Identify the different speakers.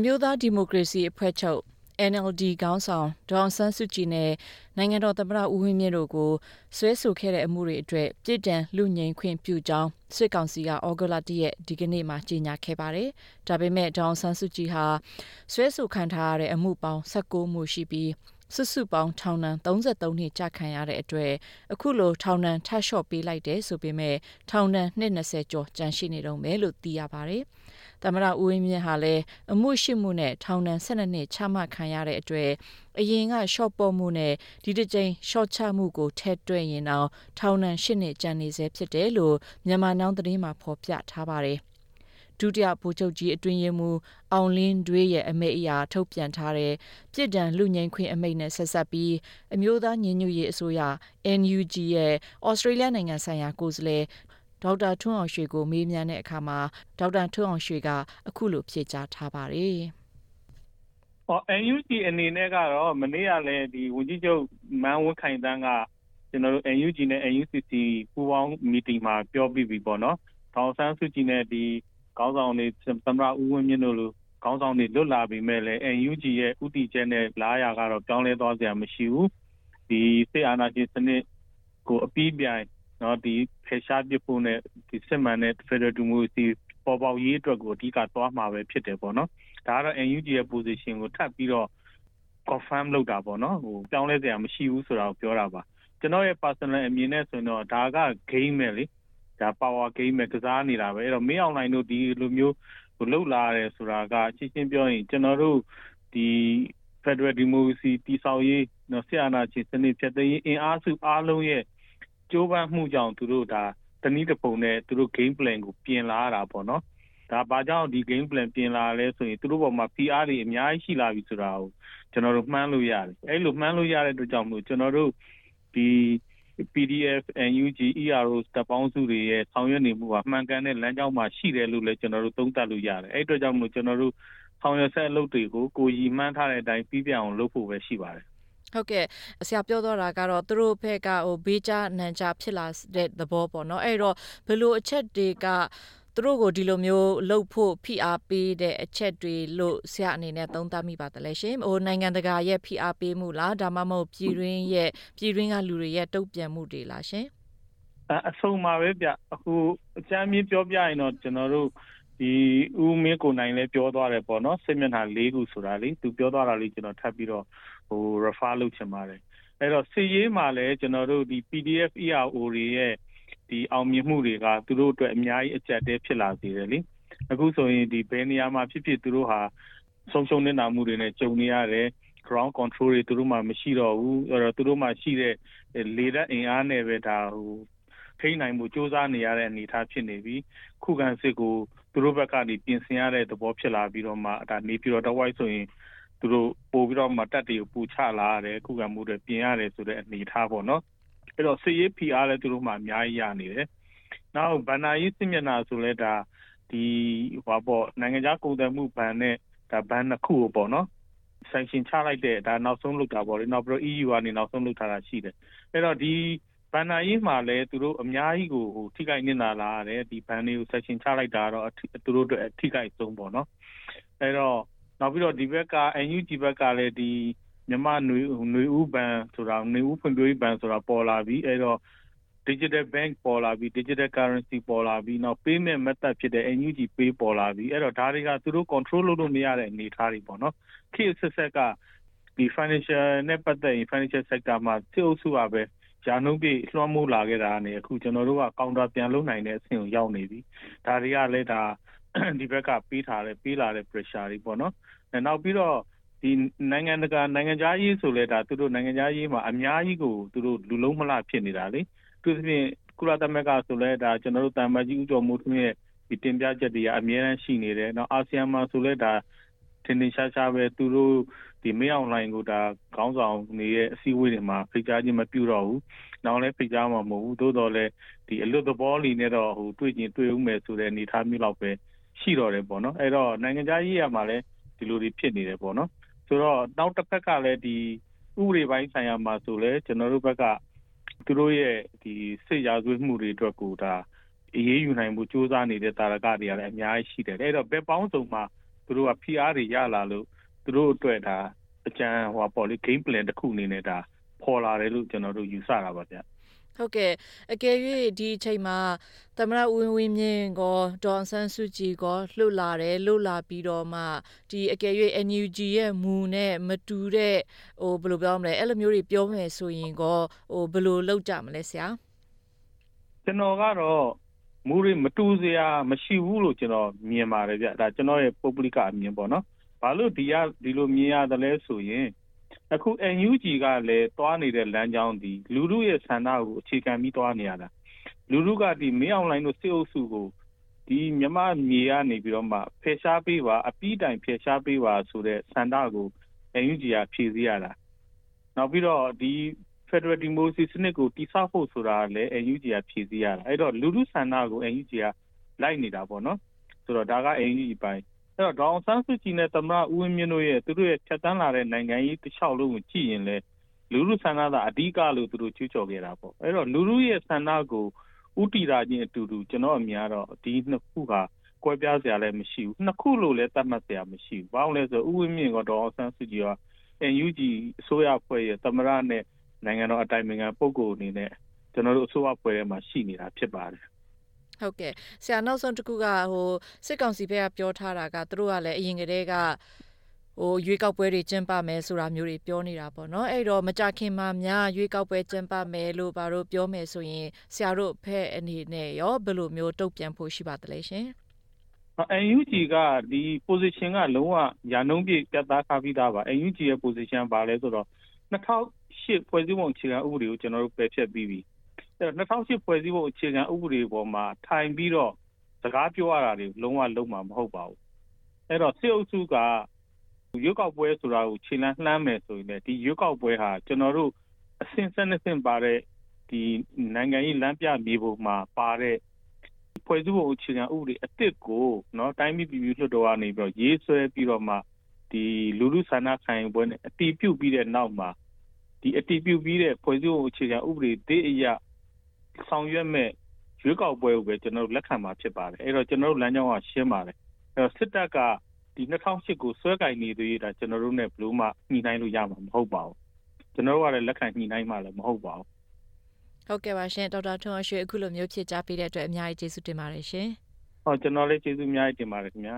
Speaker 1: အမျိုးသားဒီမိုကရေစီအဖွဲ့ချုပ် NLD ခေါင်းဆောင်ဒေါအောင်ဆန်းစုကြည်နဲ့နိုင်ငံတော်သမ္မတဦးဝင်းမြင့်တို့ကိုဆွဲဆိုခဲ့တဲ့အမှုတွေအတွက်ပြည်တံလူငင်ခွင့်ပြုကြောင်းစစ်ကောင်စီကဩဂုတ်လ၁ရက်ဒီကနေ့မှကြေညာခဲ့ပါတယ်။ဒါပေမဲ့ဒေါအောင်ဆန်းစုကြည်ဟာဆွဲဆိုခံထားရတဲ့အမှုပေါင်း16မှုရှိပြီး စုစုပေါင်းထောင်ဒဏ်33နှစ်ကြာခံရတဲ့အတွက်အခုလိုထောင်ဒဏ်ထပ်လျှော့ပေးလိုက်တယ်ဆိုပေမဲ့ထောင်ဒဏ်20ကျော်ကျန်ရှိနေတော့မယ်လို့သိရပါတယ်။သမရဦးဝင်းမြင့်ဟာလည်းအမှုရှိမှုနဲ့ထောင်ဒဏ်12နှစ်ချမှတ်ခံရတဲ့အတွက်အရင်ကရှော့ပေါ်မှုနဲ့ဒီတစ်ကြိမ်ရှော့ချမှုကိုထည့်တွက်ရင်တော့ထောင်ဒဏ်8နှစ်ကျန်နေစေဖြစ်တယ်လို့မြန်မာနောင်သတင်းမှာဖော်ပြထားပါတယ် ဒုတိယဗိုလ်ချုပ်ကြီးအတွင်းရေးမှူးအောင်လင်းတွေးရဲ့အမိန့်အရာထုတ်ပြန်ထားတဲ့ပြည်တံလူငိမ့်ခွင့်အမိန့်နဲ့ဆက်ဆက်ပြီးအမျိုးသားညီညွတ်ရေးအစိုးရ NUG ရဲ့ဩစတြေးလျနိုင်ငံဆိုင်ရာကိုယ်စားလှယ်ဒေါက်တာထွန်းအောင်ရွှေကိုမေးမြန်းတဲ့အခါမှာဒေါက်တာထွန်းအောင်ရွှေကအခုလိုဖြေကြားထားပါတယ်။
Speaker 2: ဟော NUG အနေနဲ့ကတော့မနေ့ကလည်းဒီဝန်ကြီးချုပ်မန်းဝင်းခိုင်တန်းကကျွန်တော်တို့ NUG နဲ့ NUCC ပူးပေါင်းမီတင်မှာပြောပြီးပြီပေါ့နော်။ထောင်ဆန်းစုကြည်နဲ့ဒီ ခေါင်းဆောင်တွေသမ္မတဦးဝင်းမြင့်တို့လိုခေါင်းဆောင်တွေလွတ်လာပြီမဲ့လည်း NUG ရဲ့ဥတီချက်နဲ့လာရကတော့ပြောင်းလဲသွားစရာမရှိဘူး။ဒီစစ်အာဏာရှင်စနစ်ကိုအပြီးပြိုင်နော်ဒီဖယ်ရှားပစ်ဖို့နဲ့ဒီစစ်မှန်တဲ့ Federal Democracy ပေါ်ပေါက်ရေးအတွက်ကိုအဓိကသွားမှာပဲဖြစ်တယ်ပေါ့နော်ဒါကတော့ NUG ရဲ့ position ကိုထပ်ပြီးတော့ confirm လုပ်တာပေါ့နော်ဟိုပြောင်းလဲစရာမရှိဘူးဆိုတာကိုပြောတာပါကျွန်တော်ရဲ့ personal အမြင်နဲ့ဆိုရင်တော့ဒါက game ပဲလေ ဒါ power game ပဲကစားနေတာပဲအဲ့တော့မင်းအောင်လိုင်းတို့ဒီလိုမျိုးဟိုလှုပ်လာရတယ်ဆိုတာကချင်းချင်းပြောရင်ကျွန်တော်တို့ဒီ Federal Democracy တည်ဆောက်ရေးနော်ဆရာနာချင်းစနစ်ဖြတ်သိမ်းရေးအင်အားစုအားလုံးရဲ့ကြိုးပမ်းမှုကြောင့်သူတို့ဒါတနည်းတစ်ပုံနဲ့သူတို့ game plan ကိုပြင်လာရတာပေါ့နော်ဒါဘာကြောင့်ဒီ game plan ပြင်လာလဲဆိုရင်သူတို့ပေါ်မှာ PR တွေအများကြီးရှိလာပြီဆိုတာကိုကျွန်တော်တို့မှန်းလို့ရတယ်အဲ့လိုမှန်းလို့ရတဲ့အတွက်ကြောင့်မို့ကျွန်တော်တို့ဒီ PDF NUG ERO တပ်ပေါင်းစုတွေရဲ့ဆောင်ရွက်နေမှုဟာမှန်ကန်တဲ့လမ်းကြောင်းမှာရှိတယ်လို့လည်းကျွန်တော်တို့သုံးသပ်လို့ရတယ်အဲ့အတွက်ကြောင့်မို့ကျွန်တော်တို့ဆောင်ရွက်ဆက်အလုပ်တွေကိုကိုကြီးမှန်းထားတဲ့အတိုင်းပြီးပြအောင်လုပ်ဖို့ပဲရှိပါတယ်
Speaker 1: ဟုတ်ကဲ့ဆရာပြောတော့တာကတော့သူတို့ဘက်ကဟိုဘေးချနန်ချဖြစ်လာတဲ့သဘောပေါ့နော်အဲ့တော့ဘယ်လိုအချက်တွေက သူတို့ကိုဒီလိုမျိုးလှုပ်ဖို့ဖိအားပေးတဲ့အချက်တွေလို့ဆရာအနေနဲ့သုံးသပ်မိပါတယ်လေရှင်ဟိုနိုင်ငံတကာရဲ့ဖိအားပေးမှုလားဒါမှမဟုတ်ပြည်တွင်းရဲ့ပြည်တွင်းကလူတွေရဲ့တုံ့ပြန်မှုတွေလားရှင်
Speaker 2: အဆုံးမှာပဲဗျအခုအချမ်းမြင့်ပြောပြရင်တော့ကျွန်တော်တို့ဒီဦးမင်းကိုနိုင်လည်းပြောသွားတယ်ပေါ့နော်စစ်မျက်နှာ၄ခုဆိုတာလေသူပြောသွားတာလေးကျွန်တော်ထပ်ပြီးတော့ဟို refer လုပ်ချင်ပါတယ်အဲ့တော့စီရေးမှာလည်းကျွန်တော်တို့ဒီ PDF ERO တွေရဲ့ ဒီအောင်မြင်မှုတွေကသူတို့အတွက်အများကြီးအကျက်တဲဖြစ်လာစေတယ်လေအခုဆိုရင်ဒီဘယ်နေရာမှာဖြစ်ဖြစ်သူတို့ဟာဆုံးရှုံးနေတာမှုတွေနဲ့ကြုံနေရတယ် ground control တွေသူတို့မှမရှိတော့ဘူးအဲ့တော့သူတို့မှရှိတဲ့လေတပ်အင်အားနဲ့ပဲဒါဟိုထိနိုင်မှုစ조사နေရတဲ့အနေအထားဖြစ်နေပြီခုခံစစ်ကိုသူတို့ဘက်ကနေပြင်ဆင်ရတဲ့သဘောဖြစ်လာပြီးတော့မှဒါနေပြီးတော့တဝိုက်ဆိုရင်သူတို့ပို့ပြီးတော့မှတက်တွေကိုပူချလာရတယ်ခုခံမှုတွေပြင်ရတယ်ဆိုတဲ့အနေအထားပေါ့နော် အဲ့တော့စစ်ရေး PR လည်းသူတို့မှအများကြီးရနေတယ်နောက်ဗန္နာရေးစစ်မျက်နှာဆိုလဲဒါဒီဟောပေါ့နိုင်ငံခြားကုန်သွယ်မှုဘဏ်နဲ့ဒါဘဏ်နှစ်ခုကိုပေါ့နော် sanction ချလိုက်တဲ့ဒါနောက်ဆုံးလုပ်တာပေါ့လေနောက်ပြီးတော့ EU ကနေနောက်ဆုံးလုပ်ထားတာရှိတယ်အဲ့တော့ဒီဘန်နာရေးမှာလည်းသူတို့အများကြီးကိုဟိုထိခိုက်နေတာလာရတယ်ဒီဘန်တွေကို section ချလိုက်တာတော့သူတို့အတွက်ထိခိုက်ဆုံးပေါ့နော်အဲ့တော့နောက်ပြီးတော့ဒီဘက်က NUG ဘက်ကလည်းဒီ မြန်မာຫນွေຫນွေဥပန်ဆိုတာຫນွေဥဖွံ့ဖြိုးရေးဘဏ်ဆိုတာပေါ်လာပြီအဲ့တော့ digital bank ပေါ်လာပြီ digital currency ပေါ်လာပြီနောက် payment method ဖြစ်တဲ့ NUG Pay ပေါ်လာပြီအဲ့တော့ဒါတွေကသူတို့ control လုပ်လို့မရတဲ့အနေအထားတွေပေါ့နော်ခေတ်ဆက်ဆက်ကဒီ financial နဲ့ပတ်သက်ရင် financial sector မှာစစ်အုပ်စုကပဲဂျာနှုံးပြည့်လွှမ်းမိုးလာခဲ့တာကနေအခုကျွန်တော်တို့ကကောင်တာပြန်လုပ်နိုင်တဲ့အဆင့်ကိုရောက်နေပြီဒါတွေကလည်းဒါဒီဘက်ကပေးထားတဲ့ပေးလာတဲ့ pressure တွေပေါ့နော်နောက်ပြီးတော့ ဒီနိုင်ငံတကာနိုင်ငံခြားရေးဆိုလဲဒါသူတို့နိုင်ငံခြားရေးမှာအများကြီးကိုသူတို့လူလုံးမလားဖြစ်နေတာလေသူသဖြင့်ကုလသမဂ္ဂဆိုလဲဒါကျွန်တော်တို့တာမကြီးဥကြော်မှုထွန်းရဲ့ဒီတင်ပြချက်တွေကအများအားရှိနေတယ်။နောက်အာဆီယံမှာဆိုလဲဒါထင်ထင်ရှားရှားပဲသူတို့ဒီမေးအောင်လိုင်းကိုဒါခေါင်းဆောင်နေရဲ့အစည်းအဝေးတွေမှာဖိတ်ကြားခြင်းမပြုတော့ဘူး။နောက်လည်းဖိတ်ကြားမှာမဟုတ်ဘူး။သို့တော်လည်းဒီအလွတ်သဘောလီနဲ့တော့ဟိုတွေ့ချင်းတွေ့ဦးမယ်ဆိုတဲ့အနေအထားမျိုးလောက်ပဲရှိတော့တယ်ပေါ့နော်။အဲ့တော့နိုင်ငံခြားရေးရမှာလည်းဒီလိုတွေဖြစ်နေတယ်ပေါ့နော် ဆိုတော့နောက်တစ်ဖက်ကလည်းဒီဥပဒေပိုင်းဆိုင်ရာမှာဆိုလဲကျွန်တော်တို့ဘက်ကသူတို့ရဲ့ဒီစစ်ရာဇဝတ်မှုတွေအတွက်ကိုဒါအေးအေးယူနိုင်မှုစ조사နေတဲ့တာရကတွေကလည်းအများကြီးရှိတယ်အဲ့တော့ဘက်ပေါင်းစုံမှာသူတို့က PR တွေရလာလို့သူတို့အတွက်ဒါအကြံဟိုပေါ့လေ game plan တစ်ခုအနေနဲ့ဒါပေါ်လာတယ်လို့ကျွန်တော်တို့ယူဆတာပါဗျ
Speaker 1: ဟုတ်ကဲ့အကယ်၍ဒီအချိန်မှာသမရဦးဝင်းမြင့်ကောဒေါ်ဆန်းစုကြည်ကောလှုပ်လာတယ်လှုပ်လာပြီးတော့မှဒီအကယ်၍ NUG ရဲ့မူနဲ့မတူတဲ့ဟိုဘယ်လိုပြောမလဲအဲ့လိုမျိုးတွေပြောမယ်ဆိုရင်ကောဟိုဘယ်လိုလုပ်ကြမလဲဆရာ
Speaker 2: ကျွန်တော်ကတော့မူတွေမတူစရာမရှိဘူးလို့ကျွန်တော်မြင်ပါတယ်ဗျဒါကျွန်တော်ရဲ့ပုဂ္ဂလိကအမြင်ပေါ့နော်ဘာလို့ဒီကဒီလိုမြင်ရတယ်လဲဆိုရင် အခု NUG ကလည်းတွားနေတဲ့လမ်းကြောင်းဒီလူလူရဲ့ဆန္ဒကိုအခြေခံပြီးတွားနေရတာလူလူကဒီမင်းအွန်လိုင်းတို့စစ်အုပ်စုကိုဒီမြမမြေကနေပြီးတော့မှဖယ်ရှားပေးပါအပြီးတိုင်ဖယ်ရှားပေးပါဆိုတဲ့ဆန္ဒကို NUG ကဖြည့်ဆည်းရတာနောက်ပြီးတော့ဒီ Federal Democracy စနစ်ကိုတိဆောက်ဖို့ဆိုတာလည်း NUG ကဖြည့်ဆည်းရတာအဲ့တော့လူလူဆန္ဒကို NUG ကလိုက်နေတာပေါ့နော်ဆိုတော့ဒါက NUG ပိုင်း အဲ့တော့ဒေါအောင်ဆန်းစုကြည်နဲ့သမ္မတဦးဝင်းမြင့်တို့ရဲ့သူတို့ရဲ့ဖြတ်တန်းလာတဲ့နိုင်ငံရေးတစ်လျှောက်လုံးကိုကြည့်ရင်လေလူလူဆန္ဒသာအဓိကလို့သူတို့ချွချော်ခဲ့တာပေါ့အဲ့တော့လူလူရဲ့ဆန္ဒကိုဥတီတာချင်းအတူတူကျွန်တော်အမြင်ကတော့ဒီနှစ်ခုဟာကွဲပြားစရာလည်းမရှိဘူးနှစ်ခုလို့လည်းသတ်မှတ်စရာမရှိဘူးဘာလို့လဲဆိုဦးဝင်းမြင့်ကဒေါအောင်ဆန်းစုကြည်က NUG အစိုးရဖွဲ့ရဲ့သမ္မတနဲ့နိုင်ငံတော်အတိုင်ပင်ခံပုဂ္ဂိုလ်အနေနဲ့ကျွန်တော်တို့အစိုးရဖွဲ့ထဲမှာရှိနေတာဖြစ်ပါတယ်
Speaker 1: ဟုတ်ကဲ့ဆရာနောက်ဆုံးတစ်ခုကဟိုစစ်ကောင်စီဘက်ကပြောထားတာကသူတို့ကလည်းအရင်ကတည်းကဟိုရွေးကောက်ပွဲတွေကျင်းပမယ်ဆိုတာမျိုးတွေပြောနေတာပေါ့နော်အဲ့တော့မကြခင်မှာများရွေးကောက်ပွဲကျင်းပမယ်လို့ဘာလို့ပြောမယ်ဆိုရင်ဆရာတို့ဖက်အနေနဲ့ရောဘယ်လိုမျိုးတုံ့ပြန်ဖို့ရှိပါသလဲရှင်
Speaker 2: NUG ကဒီ position ကလုံးဝရာနှုန်းပြည့်ပြတ်သားထားပြီးသားပါ NUG ရဲ့ position ပါလဲဆိုတော့2008ဖွဲ့စည်းပုံအခြေခံဥပဒေကိုကျွန်တော်တို့ပယ်ဖျက်ပြီးပြီ အဲ့တော့2008ဖွဲ့စည်းပုံအခြေခံဥပဒေပေါ်မှာထိုင်ပြီးတော့စကားပြောရတာတွေလုံးဝလုံးမှာမဟုတ်ပါဘူးအဲ့တော့စစ်အုပ်စုကရွေးကောက်ပွဲဆိုတာကိုခြေလှမ်းလှမ်းမယ်ဆိုရင်လည်းဒီရွေးကောက်ပွဲဟာကျွန်တော်တို့အဆင့်ဆက်နှစ်ဆင့်ပါတဲ့ဒီနိုင်ငံရေးလမ်းပြမြေပုံမှာပါတဲ့ဖွဲ့စည်းပုံအခြေခံဥပဒေအစ်စ်ကိုเนาะတိုင်းပြည်ပြည်လွှတ်တော်ကနေပြီးတော့ရေးဆွဲပြီးတော့မှဒီလူလူဆန္ဒခံယူပွဲနဲ့အတီးပြုတ်ပြီးတဲ့နောက်မှာဒီအတီးပြုတ်ပြီးတဲ့ဖွဲ့စည်းပုံအခြေခံဥပဒေဒေအရာ ဆောင်ရွက်မဲ့ရွေးကောက်ပွဲကိုပဲကျွန်တော်တို့လက်ခံမှာဖြစ်ပါတယ်အဲ့တော့ကျွန်တော်တို့လမ်းကြောင်းကရှင်းပါတယ်အဲ့တော့စစ်တပ်ကဒီ2008ကိုဆွဲကင်နေသေးတာကျွန်တော်တို့ ਨੇ ဘလို့မှညှိနှိုင်းလို့ရမှာမဟုတ်ပါဘူးကျွန်တော်တို့ကလည်းလက်ခံညှိနှိုင်းမှလည်းမဟုတ်ပါဘူး
Speaker 1: ဟုတ်ကဲ့ပါရှင်ဒေါက်တာထွန်းအရွှေအခုလိုမျိုးဖြစ်ကြပေးတဲ့အတွက်အများကြီးကျေးဇူးတင်ပါတယ်ရှင်
Speaker 2: ဟုတ်ကျွန်တော်လည်းကျေးဇူးအများကြီးတင်ပါတယ်ခင်ဗျာ